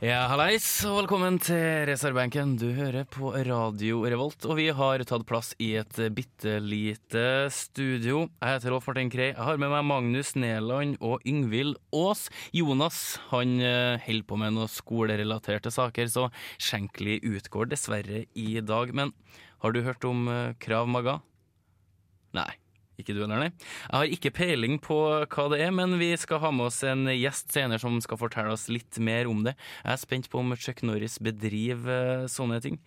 Ja, hallais, og velkommen til reservebenken. Du hører på Radio Revolt, og vi har tatt plass i et bitte lite studio. Jeg heter Rolf Martin Krei. Jeg har med meg Magnus Neland og Yngvild Aas. Jonas han eh, holder på med noen skolerelaterte saker, så Skjenkli utgår dessverre i dag. Men har du hørt om eh, Krav Maga? Nei. Ikke du nei. Jeg har ikke peiling på hva det er, men vi skal ha med oss en gjest senere som skal fortelle oss litt mer om det. Jeg er spent på om Chuck Norris bedriver eh, sånne ting.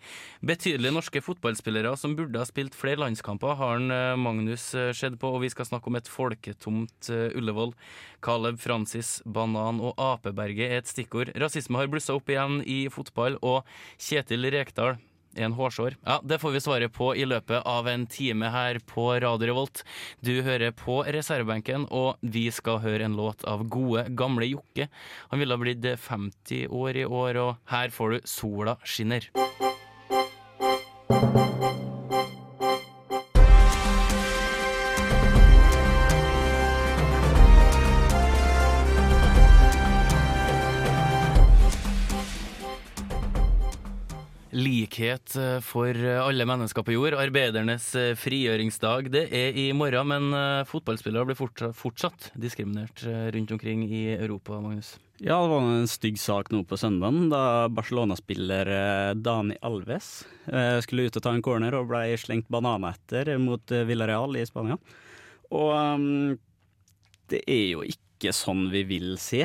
Betydelige norske fotballspillere som burde ha spilt flere landskamper, har eh, Magnus eh, sett på, og vi skal snakke om et folketomt Ullevål. Caleb Francis, Banan og Apeberget er et stikkord. Rasisme har blussa opp igjen i fotball, og Kjetil Rekdal en hårsår? Ja, Det får vi svaret på i løpet av en time her på Radio Revolt. Du hører på reservebenken, og vi skal høre en låt av gode, gamle Jokke. Han ville ha blitt 50 år i år, og her får du Sola skinner. Likhet eh, for alle mennesker på jord. Arbeidernes eh, frigjøringsdag. Det er i morgen, men eh, fotballspillere blir fortsatt, diskriminert eh, rundt omkring i Europa, Magnus. Ja, det var en stygg sak nå på søndagen, da Barcelona-spiller eh, Dani Alves eh, skulle ut og ta en corner og ble slengt bananer etter mot eh, Villarreal i Spania. Og ehm, det er jo ikke sånn vi vil se.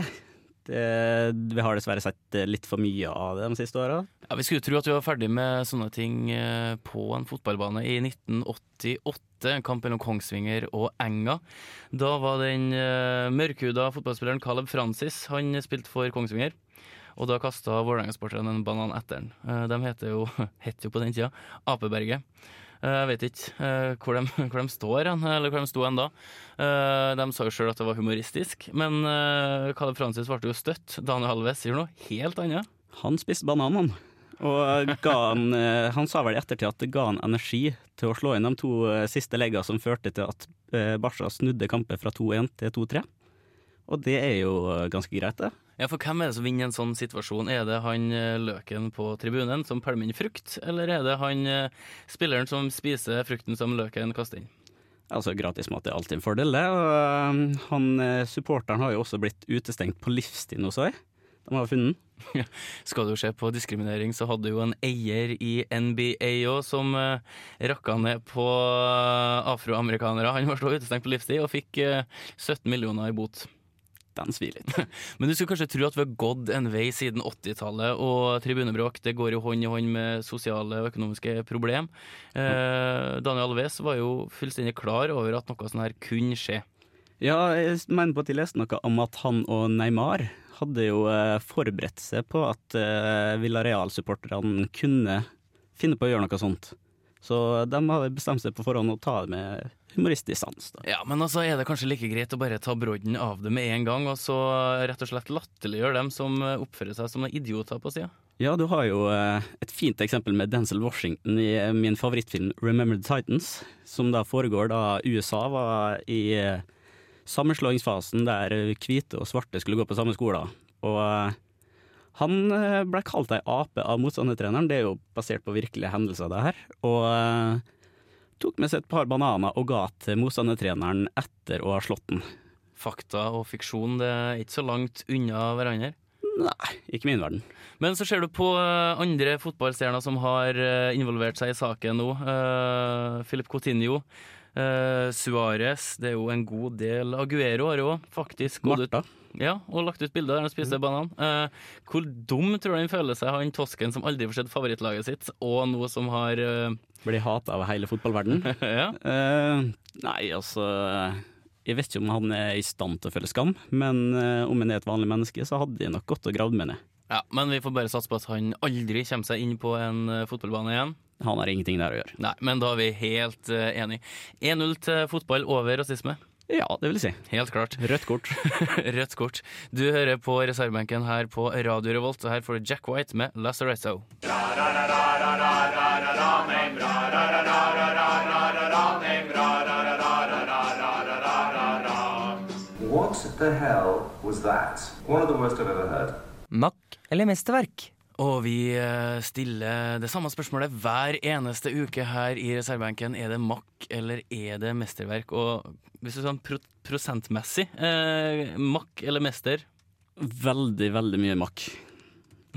Det, vi har dessverre sett eh, litt for mye av det de siste åra. Ja, Vi skulle tro at vi var ferdig med sånne ting eh, på en fotballbane i 1988. En kamp mellom Kongsvinger og Enga. Da var den eh, mørkhuda fotballspilleren Caleb Francis Han spilte for Kongsvinger. Og da kasta Vålerenga-sporterne en banan etter den. Eh, de heter jo, het jo på den tida Apeberget. Eh, Jeg vet ikke eh, hvor, de, hvor de står eller hvor de sto hen da. Eh, De sa jo sjøl at det var humoristisk, men Kalle Francis ble jo støtt. Daniel Alves sier noe helt annet. Han spiste bananene. Og ga han, han sa vel i ettertid at det ga han energi til å slå inn de to siste leggene som førte til at Barca snudde kampen fra 2-1 til 2-3. Og det er jo eh, ganske greit, det. Ja, for hvem er det som vinner en sånn situasjon? Er det han eh, løken på tribunen som pælmer inn frukt, eller er det han eh, spilleren som spiser frukten som løken kaster inn? Altså, Gratismat er alltid en fordel, det. Og han, supporteren har jo også blitt utestengt på livstid så jeg. De har funnet den. Skal du se på diskriminering, så hadde jo en eier i NBA òg som eh, rakka ned på afroamerikanere. Han var så utestengt på livstid og fikk eh, 17 millioner i bot. Den svir litt. Men du skulle kanskje tro at vi har gått en vei siden 80-tallet, og tribunebråk det går jo hånd i hånd med sosiale og økonomiske problem. Eh, Daniel Alves var jo fullstendig klar over at noe sånt her kunne skje. Ja, jeg mener på at jeg leste noe om at han og Neymar hadde jo eh, forberedt seg på at eh, Villarreal-supporterne kunne finne på å gjøre noe sånt. Så de hadde bestemt seg på forhånd å ta det med humoristisk sans. Da. Ja, men altså er det kanskje like greit å bare ta brodden av det med en gang, og så rett og slett latterliggjøre dem som eh, oppfører seg som idioter på sida? Ja, du har jo eh, et fint eksempel med Denzel Washington i eh, min favorittfilm 'Remember the Titans', som da foregår da USA var i sammenslåingsfasen der hvite og svarte skulle gå på samme skole. Og han eh, ble kalt ei ape av motstandertreneren, det er jo basert på virkelige hendelser, det her. Og eh, tok med seg et par bananer og ga til motstandertreneren etter å ha slått den. Fakta og fiksjon det er ikke så langt unna hverandre. Nei, ikke min verden. Men så ser du på eh, andre fotballstjerner som har involvert seg i saken nå. Uh, Philip Coutinho. Uh, Suárez. Det er jo en god del Aguero har jo faktisk gått ut ja, og lagt ut bilder der han spiser banan. Uh, hvor dum tror du han føler seg, han tosken som aldri får sett favorittlaget sitt, og noe som har uh... Blir hata av hele fotballverdenen? Ja. uh, nei, altså Jeg vet ikke om han er i stand til å føle skam, men om han er et vanlig menneske, så hadde de nok gått og gravd med ned. ja, men vi får bare satse på at han aldri kommer seg inn på en fotballbane igjen. Han har ingenting der å gjøre. Nei, men da er vi helt uh, enige. 1-0 til fotball over rasisme. Ja, det vil si. Helt klart. Rødt kort. Rødt kort. Du hører på reservebenken her på Radio Revolt, og her får du Jack White med Lazaretto. What the hell was that? One of the worst I've ever heard. Mack eller mesterverk? Og vi eh, stiller det samme spørsmålet hver eneste uke her i reservebenken. Er det makk eller er det mesterverk? Og hvis du sånn pro prosentmessig, eh, makk eller mester? Veldig, veldig mye makk.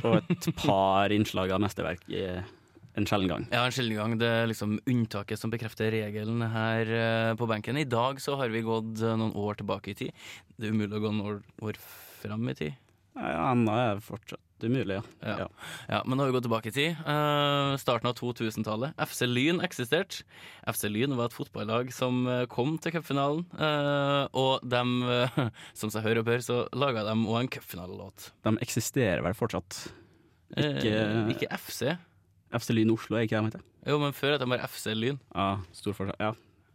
Og et par innslag av mesterverk i en sjelden gang. Ja, en sjelden gang. Det er liksom unntaket som bekrefter regelen her eh, på benken. I dag så har vi gått eh, noen år tilbake i tid. Det er umulig å gå noen år, år fram i tid. Ja, Ennå er det er umulig, ja. Ja. ja. Ja, men nå har vi gått tilbake i tid. Uh, starten av 2000-tallet. FC Lyn eksisterte. FC Lyn var et fotballag som eh, kom til cupfinalen. Uh, og de, uh, som seg hør og bør, så laga de òg en cupfinalelåt. De eksisterer vel fortsatt. Ikke- ikke FC. FC Lyn Oslo, er ikke det de heter? Jo, men før het de bare FC Lyn. Ja, stor forskjell. Ja,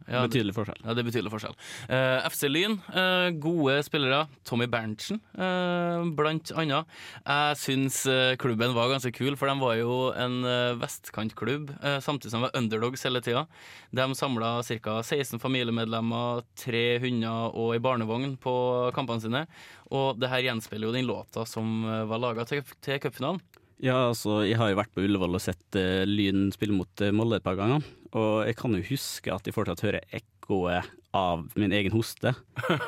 Ja, betydelig forskjell. Ja, det er betydelig forskjell. Uh, FC Lyn, uh, gode spillere. Tommy Berntsen, uh, blant annet. Jeg syns eh, klubben var ganske kul, for de var jo en eh, vestkantklubb, eh, samtidig som de var underdogs hele tida. De samla ca. 16 familiemedlemmer, tre hunder og ei barnevogn på kampene sine. Og det her gjenspeiler jo den låta som eh, var laga til, til cupfinalen. Ja, altså, jeg har jo vært på Ullevål og sett uh, Lyn spille mot uh, Molde et par ganger. Og jeg kan jo huske at jeg fortsatt hører ekkoet av min egen hoste.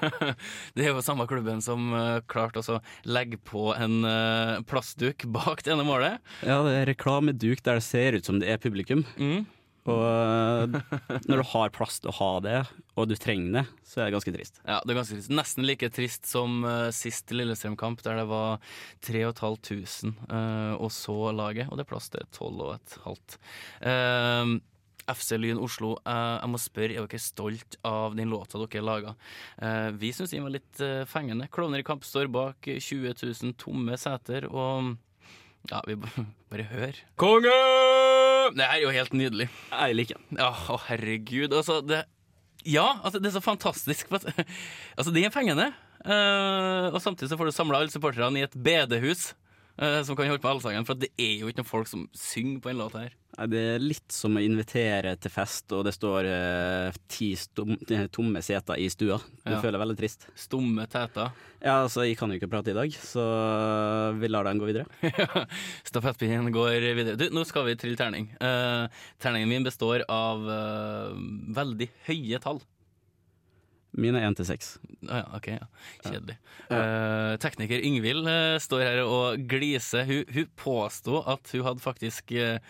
Det er jo samme klubben som uh, klarte å legge på en uh, plastduk bak det ene målet. Ja, det er reklameduk der det ser ut som det er publikum. Mm. Og eh, når du har plass til å ha det, og du trenger det, så er det ganske trist. Ja, det er ganske trist. Nesten like trist som uh, sist Lillestrøm-kamp, der det var 3500 uh, og så laget, og det er plass til 12 og et halvt. Uh, FC Lyn Oslo, uh, jeg må spørre, er dere stolt av den låta dere laga? Uh, vi syns den var litt uh, fengende. Klovner i kamp står bak 20 000 tomme seter, og ja, vi bare hører. Konge! Det er jo helt nydelig. Jeg liker den. Å, å herregud. Altså, det Ja, altså, det er så fantastisk. altså, de er fengende. Uh, og samtidig så får du samla alle supporterne i et bedehus eh, som kan holde på allsangen. For det er jo ikke noen folk som synger på en låt her. Det er litt som å invitere til fest, og det står eh, ti stom, eh, tomme seter i stua. Du Ja. føler deg veldig trist. Stumme teter. Ja, altså, jeg kan jo ikke prate i dag, så vi lar den gå videre. Stafettpinnen går videre. Du, nå skal vi trille terning. Eh, terningen min består av eh, veldig høye tall. Mine er én til seks. Ah, ja, ok, ja. Kjedelig. Eh, tekniker Yngvild uh, står her og gliser. Hun, hun påsto at hun hadde faktisk uh,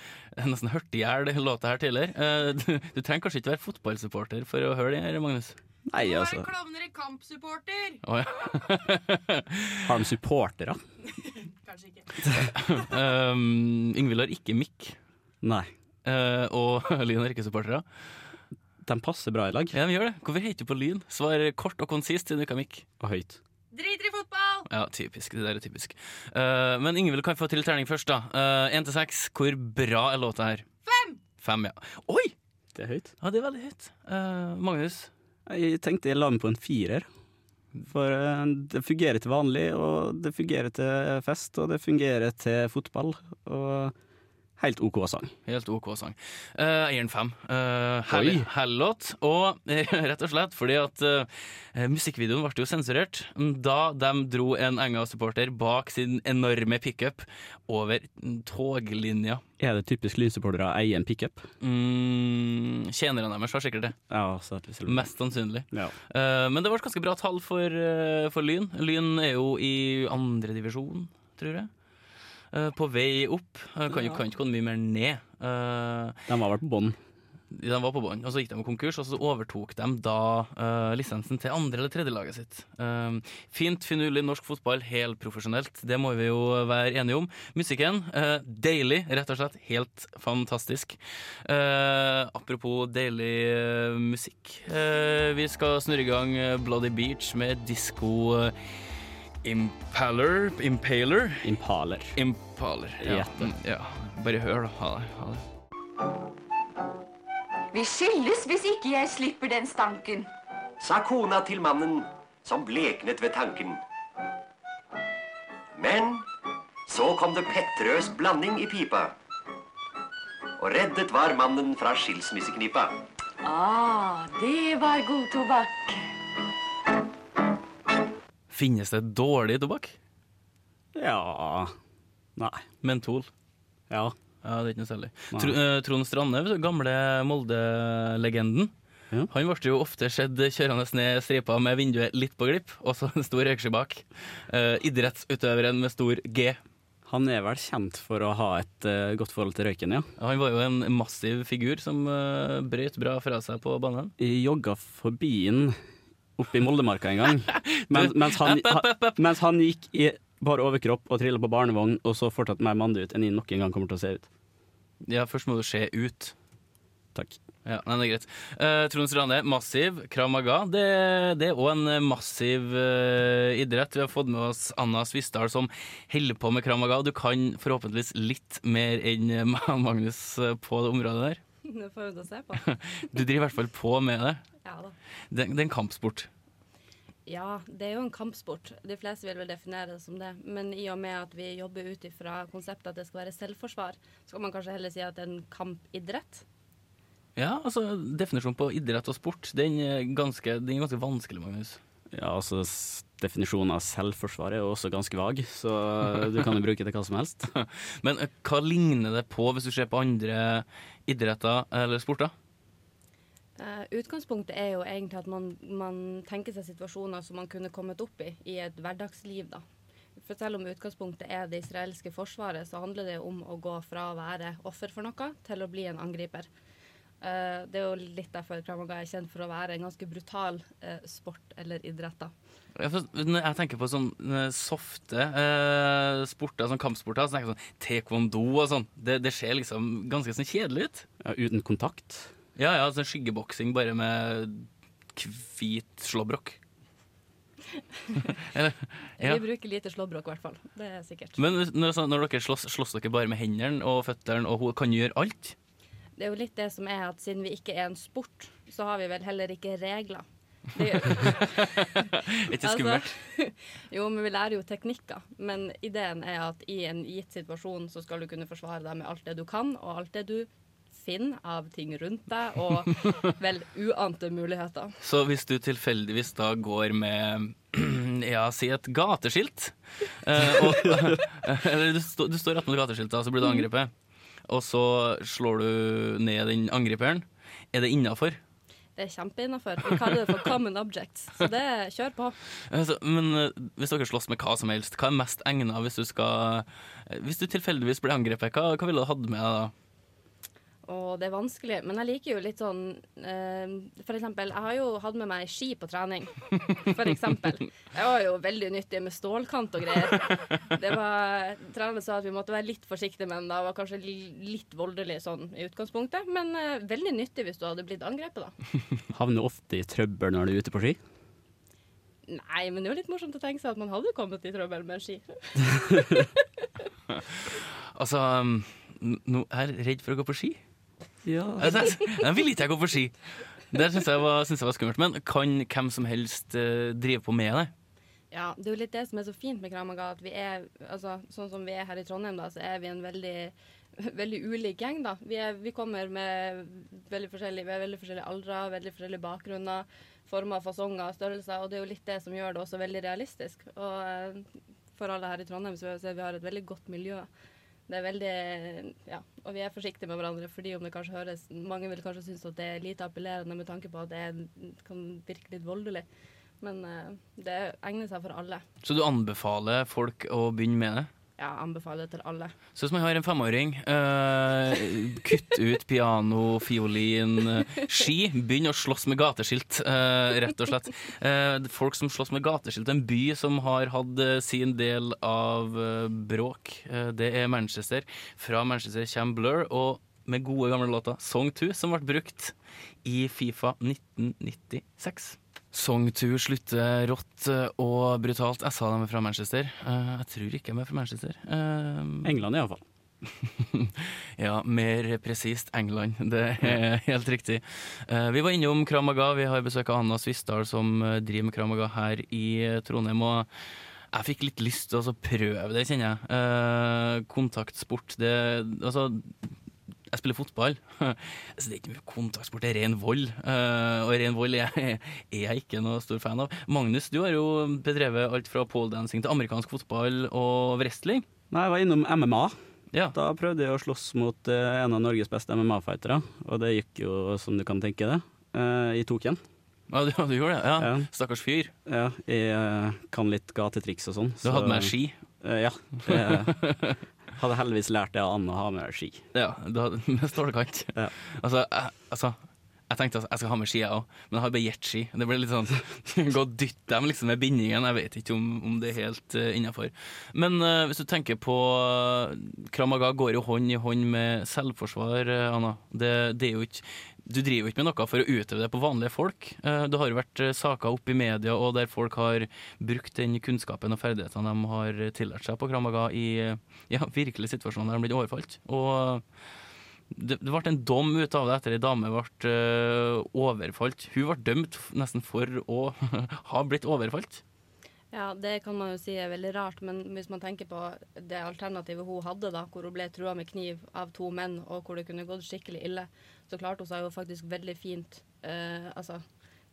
nesten hørt i hjel låta her tidligere. Eh, du, du trenger kanskje ikke være fotballsupporter for å høre det her, Magnus? Nei, altså. Klovner i kampsupporter! Oh, ja. Har de supportere? Kanskje ikke. um, Yngvild har ikke mikk, Nei. eh, og Lyn har ikke supportere. De passer bra i lag. Ja, de gjør det. Hvorfor heter du på Lyn? Svar kort og konsist siden du ikke har mikk. Og høyt. Driter i fotball! Ja, typisk. Det der er typisk. Uh, men Ingvild kan få til terning først, da. Én til seks. Hvor bra er låta her? Fem! Fem, ja. Oi! Det er høyt. Ja, det er veldig høyt. Uh, Magnus? Jeg tenkte jeg la meg på en firer. For eh, det fungerer til vanlig, og det fungerer til fest, og det fungerer til fotball. Og helt OK sang. Helt OK sang. Uh, Jeg gir den fem. Uh, herlig, Oi. herlig låt. Og eh, rett og slett fordi at uh, musikkvideoen ble jo sensurert da de dro en Enga-supporter bak sin enorme pickup over toglinja. Er det typisk lynsupportere å eie en pickup? Mm, Tjenerne deres har sikkert det. Ja, så at vi Mest sannsynlig. Ja. Uh, men det ble ganske bra tall for, eh, for Lyn. Lyn er jo i andredivisjon, tror jeg. Eh, på vei opp. Uh, kan, jo- kan ikke gå mye mer ned. Eh, De var vel på bånn. de var på bånn, og så gikk de konkurs, og så overtok de da eh, lisensen til andre- eller tredjelaget sitt. Eh, fint, finurlig norsk fotball, helt profesjonelt. Det må vi jo være enige om. Musikken, eh, deilig, rett og slett. Helt fantastisk. Eh, apropos deilig eh, musikk. Eh, vi skal snurre i gang eh, Bloody Beach med disko eh, Impaler Impaler? Impaler. Impaler. Ja. Mm, ja. Bare hør, da. Ha det. Ha det. Vi skilles hvis ikke jeg slipper den stanken. sa kona til mannen som bleknet ved tanken. Men så kom det pettrøs blanding i pipa. Og reddet var mannen fra skilsmisseknipa. Ah, det var god tobakk. Finnes det dårlig tobakk? Ja Nei. Mentol? Ja. Ja, det er ikke noe særlig. Tr eh, Trond Strande, gamle Molde-legenden. Ja. Han ble jo ofte sett kjørende ned stripa med vinduet litt på glipp, og så en stor røyksky bak. Uh, idrettsutøveren med stor G. Han er vel kjent for å ha et uh, godt forhold til røyken, ja. Han var jo en massiv figur som uh, brøt bra fra seg på banen. Jogga forbi han oppe i Moldemarka en gang. Men, mens, han, ha, mens han gikk i bar overkropp og trilla på barnevogn, og så fortsatt mer mandig ut enn jeg nok en gang kommer til å se ut. Ja, først må du se ut. Takk. Ja, nei, det er greit. Uh, Trond Strande, massiv. Krav Maga. Det, det er òg en eh, massiv uh, idrett. Vi har fått med oss Anna Svisdal som holder på med Krav Maga. Du kan forhåpentligvis litt mer enn Magnus på det området der. Det får vi da se på. Du driver i hvert fall på med det. Ja da. Det, det er en kampsport. Ja, det er jo en kampsport. De fleste vil vel definere det som det. Men i og med at vi jobber ut ifra konseptet at det skal være selvforsvar, så kan man kanskje heller si at det er en kampidrett. Ja, altså Definisjonen på idrett og sport den er ganske, den er ganske vanskelig, Magnus. Ja, altså Definisjonen av selvforsvar er jo også ganske vag, så du kan jo bruke det hva som helst. Men eh, hva ligner det på hvis du ser på andre idretter eller sporter? Eh, utgangspunktet er jo egentlig at man, man tenker seg situasjoner som man kunne kommet opp i i et hverdagsliv. da. For selv om utgangspunktet er det israelske forsvaret, så handler det om å gå fra å være offer for noe til å bli en angriper. Eh, det er jo litt derfor Krav er kjent for å være en ganske brutal uh, sport eller idrett. da. Jeg, for- når jeg tenker på sånne softe uh, sporter, sånn kampsporter, så tenker jeg sånn taekwondo og sånn. Det, det ser liksom ganske sånn kjedelig ut. Ja, uten kontakt. Ja, ja, sånn skyggeboksing bare med hvit slåbrok. Eller, ja. Vi bruker lite slåbrok, i hvert fall. Det er sikkert. Men når, når dere slåss, slåss dere bare med hendene og føttene og hodet? Kan gjøre alt? Det er jo litt det som er at siden vi ikke er en sport, så har vi vel heller ikke regler. Det, Ikke skummelt? Altså, jo, men vi lærer jo teknikker. Men ideen er at i en gitt situasjon så skal du kunne forsvare deg med alt det du kan, og alt det du finner av ting rundt deg, og vel uante muligheter. Så hvis du tilfeldigvis da går med ja, si et gateskilt eh, og, Eller du, stå, du står attmed gateskiltet, så blir du angrepet. Og så slår du ned den angriperen. Er det innafor? Det er kjempeinnafor. Vi kaller det for common objects. Så det kjør på. Altså, men eh, hvis dere slåss med hva som helst, hva er mest egnet hvis du skal eh, Hvis du tilfeldigvis blir angrepet, hva, hva ville du hatt med deg da? Og det er vanskelig. Men jeg liker jo litt sånn eh, For eksempel, jeg har jo hatt med meg ski på trening. For eksempel. Det var jo veldig nyttig med stålkant og greier. Det var, Treneren sa at vi måtte være litt forsiktige med den. da, var kanskje litt voldelig sånn i utgangspunktet. Men eh, veldig nyttig hvis du hadde blitt angrepet, da. Havner ofte i trøbbel når du er ute på ski. Nei, men det er jo litt morsomt å tenke seg at man hadde kommet i trøbbel med ski. Altså nå er jeg redd for å gå på ski. Ja. Altså, jeg, jeg vil ikke jeg gå på ski. Det syns jeg, var- synes jeg var skummelt. Men kan hvem som helst uh, drive på med det? Ja, det er jo litt det som er så fint med Kramaga, at vi er, altså, sånn som vi er her i Trondheim, da, så er vi en veldig, veldig ulik gjeng, da. Vi, er, vi kommer med veldig forskjellige, vi er veldig forskjellige aldre, veldig forskjellige bakgrunner, former, fasonger, størrelser, og det er jo litt det som gjør det også veldig realistisk. Og uh, for alle her i Trondheim så vil jeg si at vi har et veldig godt miljø. Det er veldig, ja, og vi er forsiktige med hverandre, fordi om det kanskje høres, mange vil kanskje synes at det er lite appellerende med tanke på at det kan virke litt voldelig. Men eh, det egner seg for alle. Så du anbefaler folk å begynne med det? Ja, anbefaler det til alle. Så hvis man har en femåring, uh, kutt ut piano, fiolin, eh, ski. Begynn å slåss med gateskilt, uh, rett og slett. Uh, folk som slåss med gateskilt. En by som har hatt sin del av bråk. Det er Manchester. Fra Manchester kommer Blur, og med gode gamle låter Song 2, som ble brukt i Fifa 1996. Song 2 slutter rått og brutalt. Jeg sa de er fra Manchester. Eh, jeg tror ikke de er fra Manchester. Eh, England iallfall. Ja, mer presist England. Det er helt riktig. Eh, Vi var innom Kramaga. Vi har besøk av Anna Svisdal, som driver med Kramaga her i Trondheim. og jeg fikk litt lyst til å prøve det, kjenner jeg. Kontaktsport, det Altså, jeg spiller fotball. Så det er ikke mye kontaktsport, det er ren vold. Eh, og ren vold er jeg, er ikke noe stor fan av. Magnus, du har jo bedrevet alt fra poledancing til amerikansk fotball og wrestling. Nei, jeg var innom MMA. Ja. Da prøvde jeg å slåss mot eh, en av Norges beste MMA-fightere, og det gikk jo som du kan tenke det, eh, i Token. Ja, du, du gjorde det? Ja. Ja. Stakkars fyr. Ja, jeg kan litt gatetriks og sånn. Du hadde med ski? Ja. Det, hadde heldigvis lært det av Anne å ha med ski. Ja, du hadde med stålkant. Ja. Altså, jeg, altså, jeg tenkte at jeg skal ha med ski, jeg òg, men jeg har bare jetski. Det ble litt sånn Gå og dytt dem liksom med bindingen. Jeg vet ikke om, om det er helt uh, innafor. Men uh, hvis du tenker på uh, Kramaga går jo hånd i hånd med selvforsvar, uh, Anna. Det, det er jo ikke du driver jo ikke med noe for å utøve det på vanlige folk. Eh, Det har jo vært eh, saker oppe i media og der folk har brukt den kunnskapen og ferdighetene de har tillært seg på Kramaga i eh, ja, virkelige situasjoner der de har blitt overfalt. Og det, det ble en dom ut av det etter ei dame ble overfalt. Hun ble dømt nesten for å ha blitt overfalt. Ja, det kan man jo si er veldig rart, men hvis man tenker på det alternativet hun hadde, da, hvor hun ble trua med kniv av to menn, og hvor det kunne gått skikkelig ille, så klarte hun seg jo faktisk veldig fint. Uh, altså,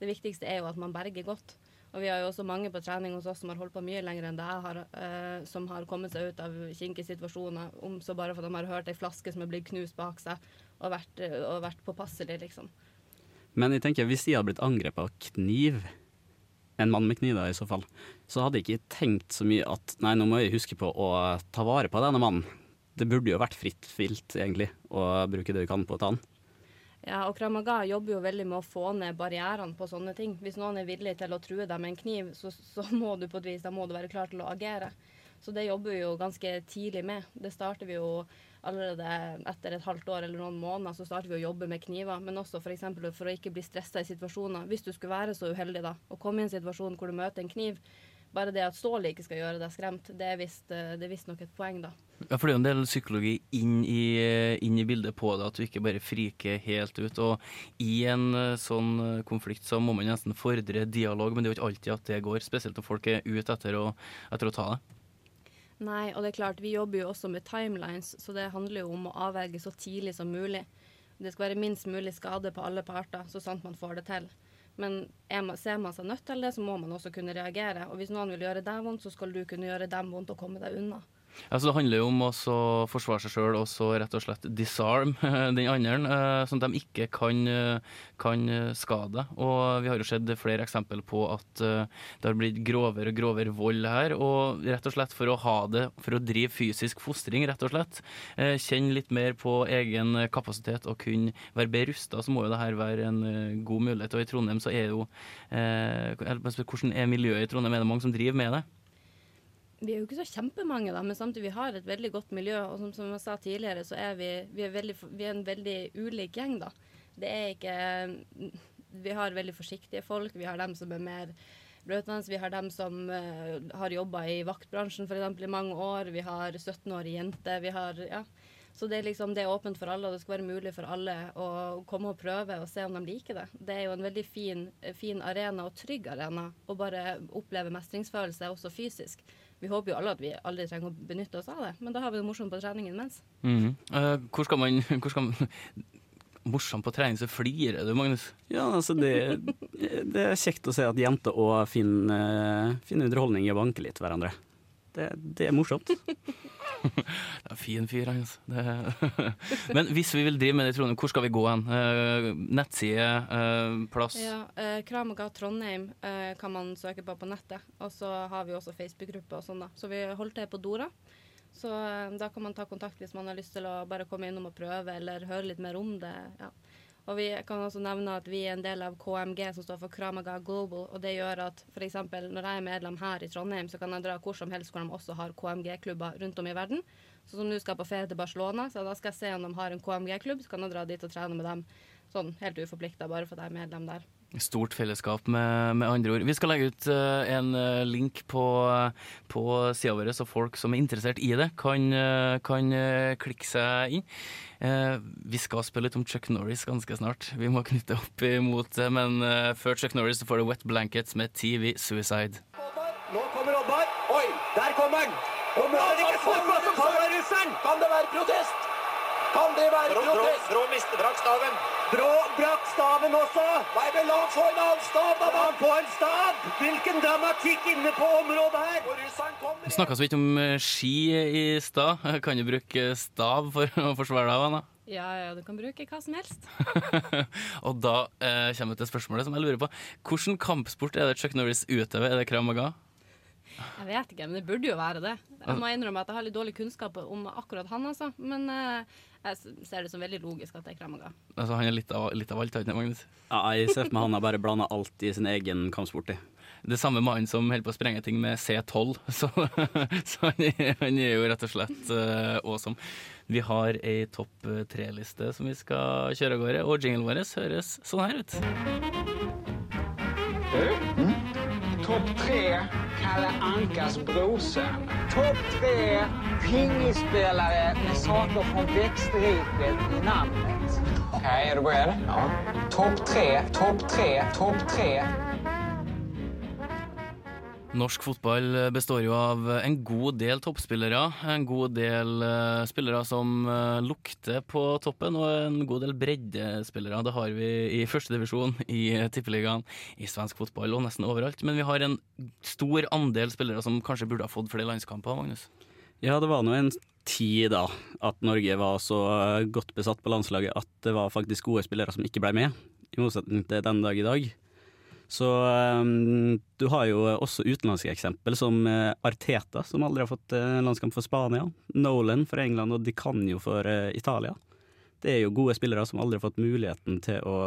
det viktigste er jo at man berger godt. Og vi har jo også mange på trening hos oss som har holdt på mye lenger enn det jeg har, uh, som har kommet seg ut av kinkige situasjoner, om så bare for at de har hørt ei flaske som er blitt knust bak seg, og vært, eh, og vært påpasselig, liksom. Men jeg tenker, hvis de hadde blitt angrepet av kniv, en mann med kniv da i så fall, så hadde jeg ikke tenkt så mye at nei, nå må jeg huske på å ta vare på denne mannen. Det burde jo vært fritt vilt, egentlig, å bruke det du kan på å ta han. Ja, og Kramaga jobber jo veldig med å få ned barrierene på sånne ting. Hvis noen er villig til å true deg med en kniv, så, så må du på et vis da må du være klar til å agere. Så det jobber vi jo ganske tidlig med. Det starter vi jo allerede etter et halvt år eller noen måneder, så starter vi å jobbe med kniver. Men også f.eks. For, for å ikke bli stressa i situasjoner. Hvis du skulle være så uheldig da, å komme i en situasjon hvor du møter en kniv, bare det at stålet ikke skal gjøre deg skremt, det er visst eh, det er visst nok et poeng, da. Ja, for det er jo en del psykologi inn i, inn i bildet på det, at du ikke bare friker helt ut. Og i en eh, sånn eh, konflikt så må man nesten fordre dialog, men det er jo ikke alltid at det går. Spesielt når folk er ute etter å, etter å ta det. Nei, og det er klart, vi jobber jo også med timelines, så det handler jo om å avverge så tidlig som mulig. Det skal være minst mulig skade på alle parter, så sant man får det til. Men man, ser man seg nødt til det, så må man også kunne reagere. Og hvis noen vil gjøre deg vondt, så skal du kunne gjøre dem vondt og komme deg unna. Altså, det handler jo om å forsvare seg sjøl og så rett og slett disarm den andre, eh, sånn at de ikke kan, eh, kan eh, skade. Og vi har jo sett flere eksempel på at det har blitt grovere og grovere vold her. Og rett og slett for å ha det, for å drive fysisk fostring, rett og slett, kjenne litt mer på egen kapasitet og kunne være bedre rusta, så må jo det her være en god mulighet. Og i Trondheim så er jo eh, Hvordan er miljøet i Trondheim? Er det mange som driver med det? Vi er jo ikke så kjempemange, da, men samtidig vi har et veldig godt miljø. Og som, som jeg sa tidligere, så er vi, vi, er veldig, vi er en veldig ulik gjeng, da. Det er ikke Vi har veldig forsiktige folk. Vi har dem som er mer brøtende. Vi har dem som uh, har jobba i vaktbransjen f.eks. i mange år. Vi har 17-årige jenter. Vi har Ja. Så det er liksom, det er åpent for alle, og det skal være mulig for alle å komme og prøve og se om de liker det. Det er jo en veldig fin, fin arena og trygg arena å bare oppleve mestringsfølelse også fysisk. Vi håper jo alle at vi aldri trenger å benytte oss av det, men da har vi det morsomt på treningen mens. Mhm. Uh, hvor skal man, hvor skal man Morsomt på trening, så flirer du, Magnus. Ja, altså det, det er kjekt å se at jenter òg finner, finner underholdning i å banke litt hverandre. Det, det er morsomt. Det er fin fyr, han. altså. Det- Men hvis vi vil drive med det i Trondheim, hvor skal vi gå hen? Uh, nettside, uh, plass? Ja, uh, Kramaga Trondheim eh, kan man søke på på nettet. Og så har vi også Facebook-gruppe og sånn, da. Så vi holdt det på Dora. Så eh, da kan man ta kontakt hvis man har lyst til å bare komme innom og prøve, eller høre litt mer om det. Ja. Og vi kan også nevne at vi er en del av KMG, som står for Kramaga Global. Og det gjør at f.eks. når jeg er medlem her i Trondheim, så kan jeg dra hvor som helst hvor de også har KMG-klubber rundt om i verden. Så som nå skal jeg på ferie til Barcelona, så da skal jeg se om de har en KMG-klubb, så kan jeg dra dit og trene med dem sånn helt uforplikta, bare fordi jeg er medlem der. Stort fellesskap, med, med andre ord. Vi skal legge ut uh, en eh, link på, på sida vår, så folk som er interessert i det, kan, eh, kan klikke seg inn. Eh, vi skal spille litt om Chuck Norris ganske snart. Vi må knytte opp imot det, men før Chuck Norris får du Wet Blankets med TV Suicide. Nå kommer Oddvar. Oi, der kommer han! Om han ikke russeren! Kan det være protest? Kan det være protest? Brå mister brakk staven. Brå brakk staven også. Nei, men la han få en annen stav, da! La han få en stav! Hvilken dramatikk inne på området her! Snakka så vidt om eh, ski i stad. Kan du bruke stav for å forsvare deg, Anna? Ja, ja, du kan bruke hva som helst. Og da eh, kommer vi til spørsmålet som jeg lurer på. Hvilken kampsport er det Chuck Norris utøver? Er det krav maga? Jeg vet ikke, men det burde jo være det. Jeg må innrømme at jeg har litt dårlig kunnskap om akkurat han, altså. Men eh, jeg ser det som veldig logisk at det er Kramaga. Altså, han er litt av, litt av alt, han Magnus? Ja, jeg ser for meg han har bare blanda alt i sin egen kampsport. Det samme mannen som holder på å sprenge ting med C12. Så, så han, er, han er jo rett og slett uh, awesome. Vi har ei topp tre-liste som vi skal kjøre av gårde, og jinglen vår høres sånn her ut. Topp tre Kalle Ankas brosen. Topp tre pingisspelare med saker från växtriket i namnet. Okej, är du beredd? Ja. Topp tre, topp tre, topp tre. Norsk fotball består jo av en god del toppspillere. En god del eh, spillere som eh, lukter på toppen, og en god del breddespillere. Det har vi i førstedivisjon, i Tippeligaen, i svensk fotball og nesten overalt. Men vi har en stor andel spillere som kanskje burde ha fått flere landskamper, Magnus. Ja, det var nå en tid da at Norge var så godt besatt på landslaget at det var faktisk gode spillere som ikke ble med, i motsetning til den dag i dag. Så um, du har jo også utenlandske eksempel, som eh, Arteta, som aldri har fått uh, landskamp for Spania. Nolan for England og Di Canio for uh, Italia. Det er jo gode spillere som aldri har fått muligheten til å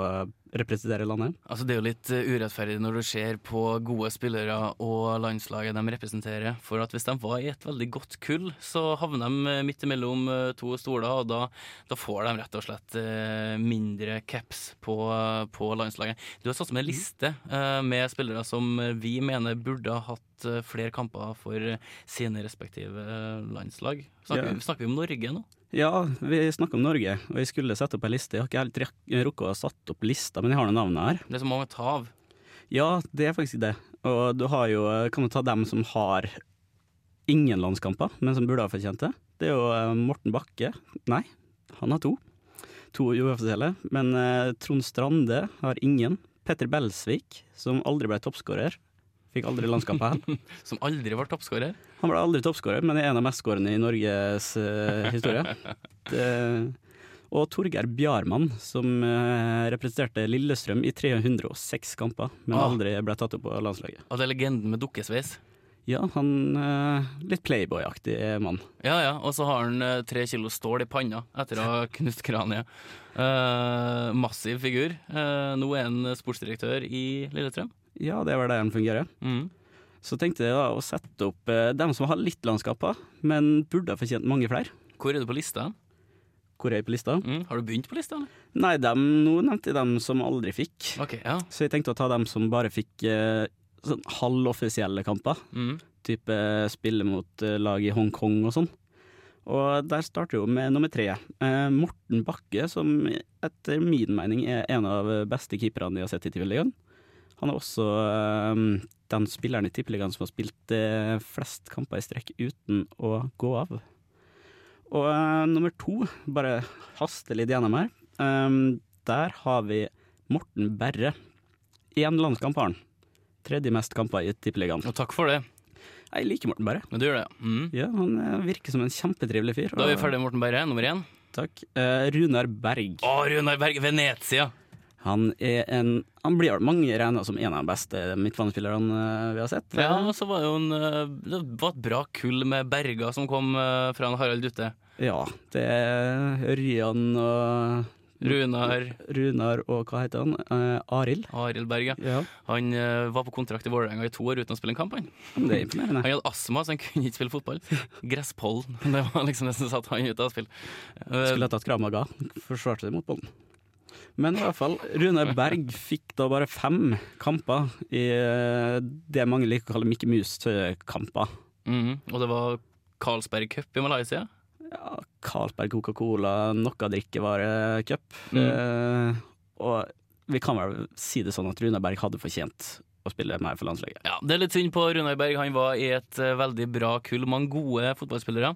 representere landet. Altså Det er jo litt eh, urettferdig når du ser på gode spillere og landslaget de representerer. For at hvis de var i et veldig godt kull, så havner de eh, midt imellom eh, to stoler, og da, da får de rett og slett mindre caps på, på landslaget. Du har satt med en liste med spillere som vi mener burde ha hatt flere kamper for sine respektive landslag. Snakker, Ja. snakker vi om Norge nå? Ja, vi snakker om Norge, og jeg skulle sette opp ei liste. Jeg har ikke helt rukket å ha satt opp lista, men jeg har noen navn her. Det er så mange å ta av. Ja, det er faktisk det. Og du har jo, kan du ta dem som har ingen landskamper, men som burde ha fortjent det. Det er jo eh, Morten Bakke. Nei, han har to. To uoffisielle. Men eh, Trond Strande har ingen. Petter Belsvik, som aldri ble toppskårer. Fikk aldri landskamper her. Som aldri var toppskårer. Han ble aldri toppskårer, men er en av mestskårene i Norges eh, historie. Det, og Torgeir Bjarmann, som eh, representerte Lillestrøm i 306 kamper, men Ah. aldri ble tatt opp på landslaget. Og det er legenden med dukkesveis. Ja, han eh, Litt Playboy-aktig mann. Ja, ja, og så har han eh, tre kilo stål i panna etter å ha knust kraniet. Eh, massiv figur. Eh, nå er han sportsdirektør i Lillestrøm. Ja, det var der han fungerer. Mm. Så tenkte jeg da å sette opp dem som har litt landskaper, men burde ha fortjent mange flere. Hvor er du på lista? Hvor jeg på lista? Mm. Har du begynt på lista? eller? Nei, dem, nå nevnte jeg dem som aldri fikk. Okay, ja. Så jeg tenkte å ta dem som bare fikk eh, sånn halvoffisielle kamper. Mm. Type spille mot eh, lag i Hongkong og sånn. Og der starter jo med nummer tre. Eh, Morten Bakke, som etter min mening er en av beste keeperne de har sett i Tippeligaen. Han er også eh, den spilleren i Tippeligaen som har spilt eh, flest kamper i strekk uten å gå av. Og uh, nummer to, bare haste litt gjennom her. Um, der har vi Morten Berre. Én landskamp har han. Tredje mest kamper i Tippeligaen. Og takk for det. Jeg liker Morten Berre. Men du gjør det. Mm. Ja, han eh, virker som en kjempetrivelig fyr. Da er vi ferdig med Morten Berre, nummer én. Takk. Uh, Runar Berg. Å, Runar Berg, Venezia! Han en Han blir mange regna som en av de beste midtbanespillerne eh, vi har sett. Ja, og så var det jo en, eh, det var et bra kull med Berga som kom eh, fra en Harald Dutte. Ja, det er Ørjan og Runar Runar og hva heter han? Eh, Arild. Arild Berg, ja. Han eh, var på kontrakt i Vålerenga i to år uten å spille en kamp. Han Det er imponerende. Han hadde astma, så han kunne ikke spille fotball. Gresspollen. Det var liksom det som satte han ut av spill. Skulle ha tatt Kramaga. Forsvarte det mot ballen. Men i hvert fall, Rune Berg fikk da bare fem kamper i eh, det mange liker å kalle Mikke Mus-kamper. Mm, Og det var Carlsberg Cup i Malaysia. Ja, Carlsberg Coca-Cola, noe drikkevarecup. Mm. Eh, og vi kan vel si det sånn at Rune Berg hadde fortjent å spille mer for landslaget. Ja, Det er litt synd på Runar Berg. Han var i et eh, veldig bra kull. Mange gode fotballspillere.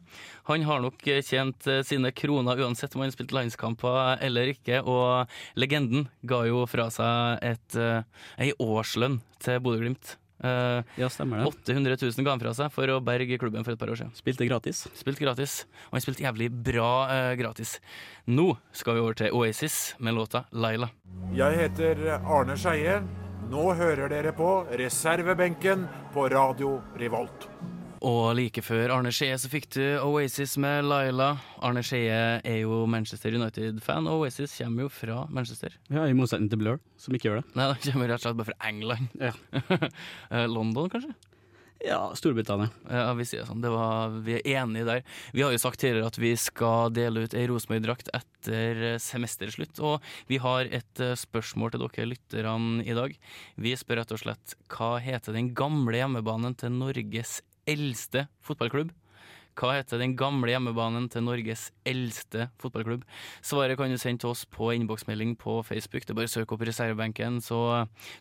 Han har nok eh, tjent eh, sine kroner uansett om han spilte spilt landskamper eller ikke. Og legenden ga jo fra seg et, ei årslønn til Bodø-Glimt. Uh, Ja, stemmer det. 800 000 ga han fra seg for å berge klubben for et par år siden. Spilte gratis. Spilt gratis, og han spilte jævlig bra uh, gratis. Nå skal vi over til Oasis med låta 'Laila'. Jeg heter Arne Skeie. Nå hører dere på reservebenken på Radio Revolt. Og like før Arne Skeie så fikk du Oasis med Laila. Arne Skeie er jo Manchester United-fan, og Oasis kommer jo fra Manchester. Ja, I motsetning til Blur, som ikke gjør det. Nei, de kommer rett og slett bare fra England. Ja. London, kanskje? Ja, Storbritannia. Ja, vi sier sånn. Var, vi er enige der. Vi har jo sagt tidligere at vi skal dele ut ei Rosenborg-drakt etter semesterslutt, og vi har et eh, spørsmål til dere lytterne i dag. Vi spør rett og slett hva heter den gamle hjemmebanen til Norges eldste fotballklubb? Hva heter den gamle hjemmebanen til Norges eldste fotballklubb? Svaret kan du sende til oss på innboksmelding på Facebook. Det er bare å søke opp reservebenken, så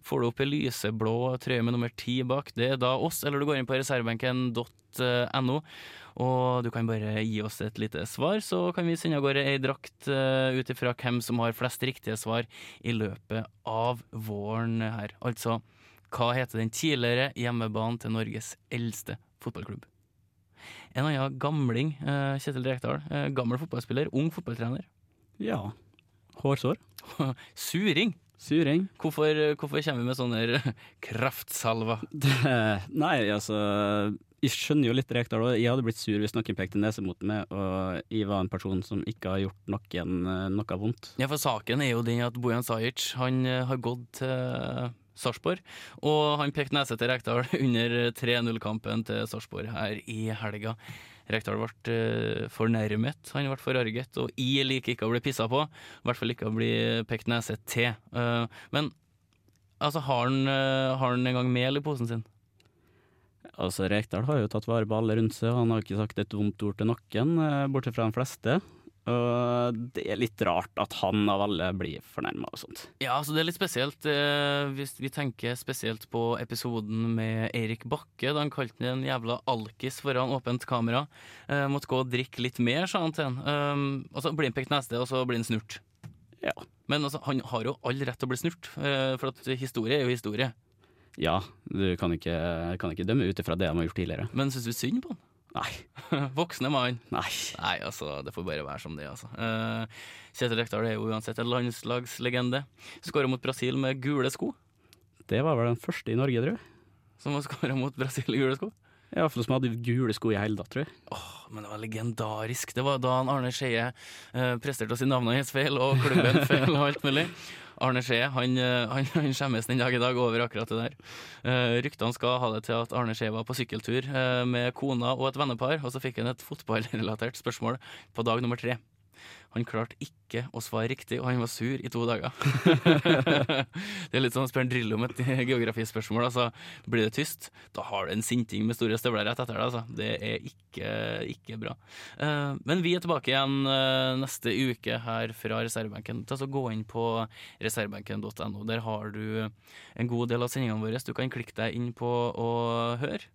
får du opp ei lyseblå trøye med nummer ti bak. Det er da oss, eller du går inn på reservebenken.no. Og du kan bare gi oss et lite svar, så kan vi sende av gårde ei drakt uh, ut ifra hvem som har flest riktige svar i løpet av våren her. Altså, hva heter den tidligere hjemmebanen til Norges eldste fotballklubb? En annen gamling, eh, Kjetil Rekdal. eh, gammel fotballspiller, ung fotballtrener. Ja. Hårsår. Suring. Suring. Hvorfor, hvorfor kommer vi med sånne kraftsalver? Nei, altså Jeg skjønner jo litt Rekdal. Jeg hadde blitt sur hvis noen pekte nese mot meg, og jeg var en person som ikke har gjort noen eh, noe vondt. Ja, for saken er jo den at Bojan Sajic han eh, har gått til Sarpsborg, og han pekte nese til Rekdal under 3-0-kampen til Sarpsborg her i helga. Rekdal ble uh, fornærmet, han ble forarget, og jeg liker ikke å bli pissa på. I hvert fall ikke å bli pekt nese til. Eh, men altså, har han, eh, har han en gang mel i posen sin? Altså, Rekdal har jo tatt vare på alle rundt seg, han har ikke sagt et vondt ord til noen, eh, bortsett fra de fleste. Og det er litt rart at han av alle blir fornærma og sånt. Ja, altså det er litt spesielt eh, hvis vi tenker spesielt på episoden med Eirik Bakke, da han kalte han en jævla alkis foran åpent kamera. Eh, måtte gå og drikke litt mer, sa han til han. Um, og så blir han pekt neste, og så blir han snurt. Ja. Men altså, han har jo all rett til å bli snurt, eh, for at historie er jo historie. Ja, du kan ikke, kan ikke dømme ut ifra det de har gjort tidligere. Men syns du synd på han? Nei. Voksne mann. Nei. Nei, altså, det får bare være som det, altså. Uh, Kjetil Rekdal er jo uansett en landslagslegende. Skåra mot Brasil med gule sko. Det var vel den første i Norge, tror jeg. Som har skåra mot Brasil i gule sko? Ja, for som hadde gule sko i hele tatt, tror jeg. Åh, men det var legendarisk. Det var da Arne Skeie uh, presterte å si navnet hans feil, og klubben feil og alt mulig. Arne Skje han, eh, han, han skjemmes den dag i dag over akkurat det der. Uh, ryktene skal ha det til at Arne Skje var på sykkeltur uh, med kona og et vennepar, og så fikk han et fotballrelatert spørsmål på dag nummer tre. Han klarte ikke å svare riktig, og han var sur i to dager. det er litt sånn å spørre en drill om et geografispørsmål. Altså, blir det tyst, da har du en sinting med store støvler rett etter deg. Altså. Det er ikke, ikke bra. Uh, men vi er tilbake igjen uh, neste uke her fra reservebenken. Altså, så Gå inn på reservebenken.no. Der har du en god del av sendingene våre. Du kan klikke deg inn på å høre.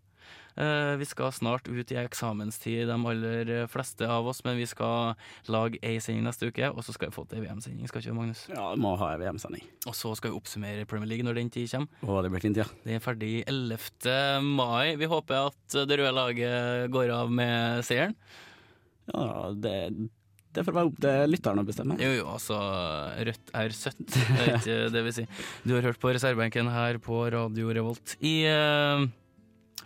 Uh, vi skal snart ut i eksamenstid, de aller fleste av oss, men vi skal lage ei sending neste uke, og så skal vi få til ei VM-sending. Skal ikke Magnus? Ja, vi må ha ei VM-sending. Og så skal vi oppsummere Premier League når den tid kommer. Å, det blir fint, ja. Det er ferdig 11. mai. Vi håper at det røde laget går av med seieren. Ja, det det får være opp til lytteren å bestemme. Jo, jo, altså Rødt er søtt, det er ikke det vi sier. Du har hørt på reservebenken her på Radio Revolt. I uh,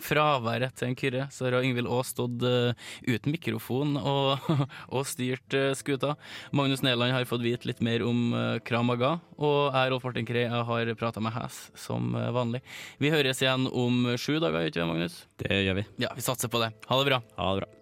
fraværet til en Kyrre, så har Yngvild Aas stått uh, uten mikrofon og, og styrt uh, skuta. Magnus Næland har fått vite litt mer om uh, Kramaga, og jeg, Rolf Martin Kree, har prata med Hæs som vanlig. Vi høres igjen om sju dager, ikke Magnus? Det gjør vi. Ja, vi satser på det. Ha det bra. Ha det bra.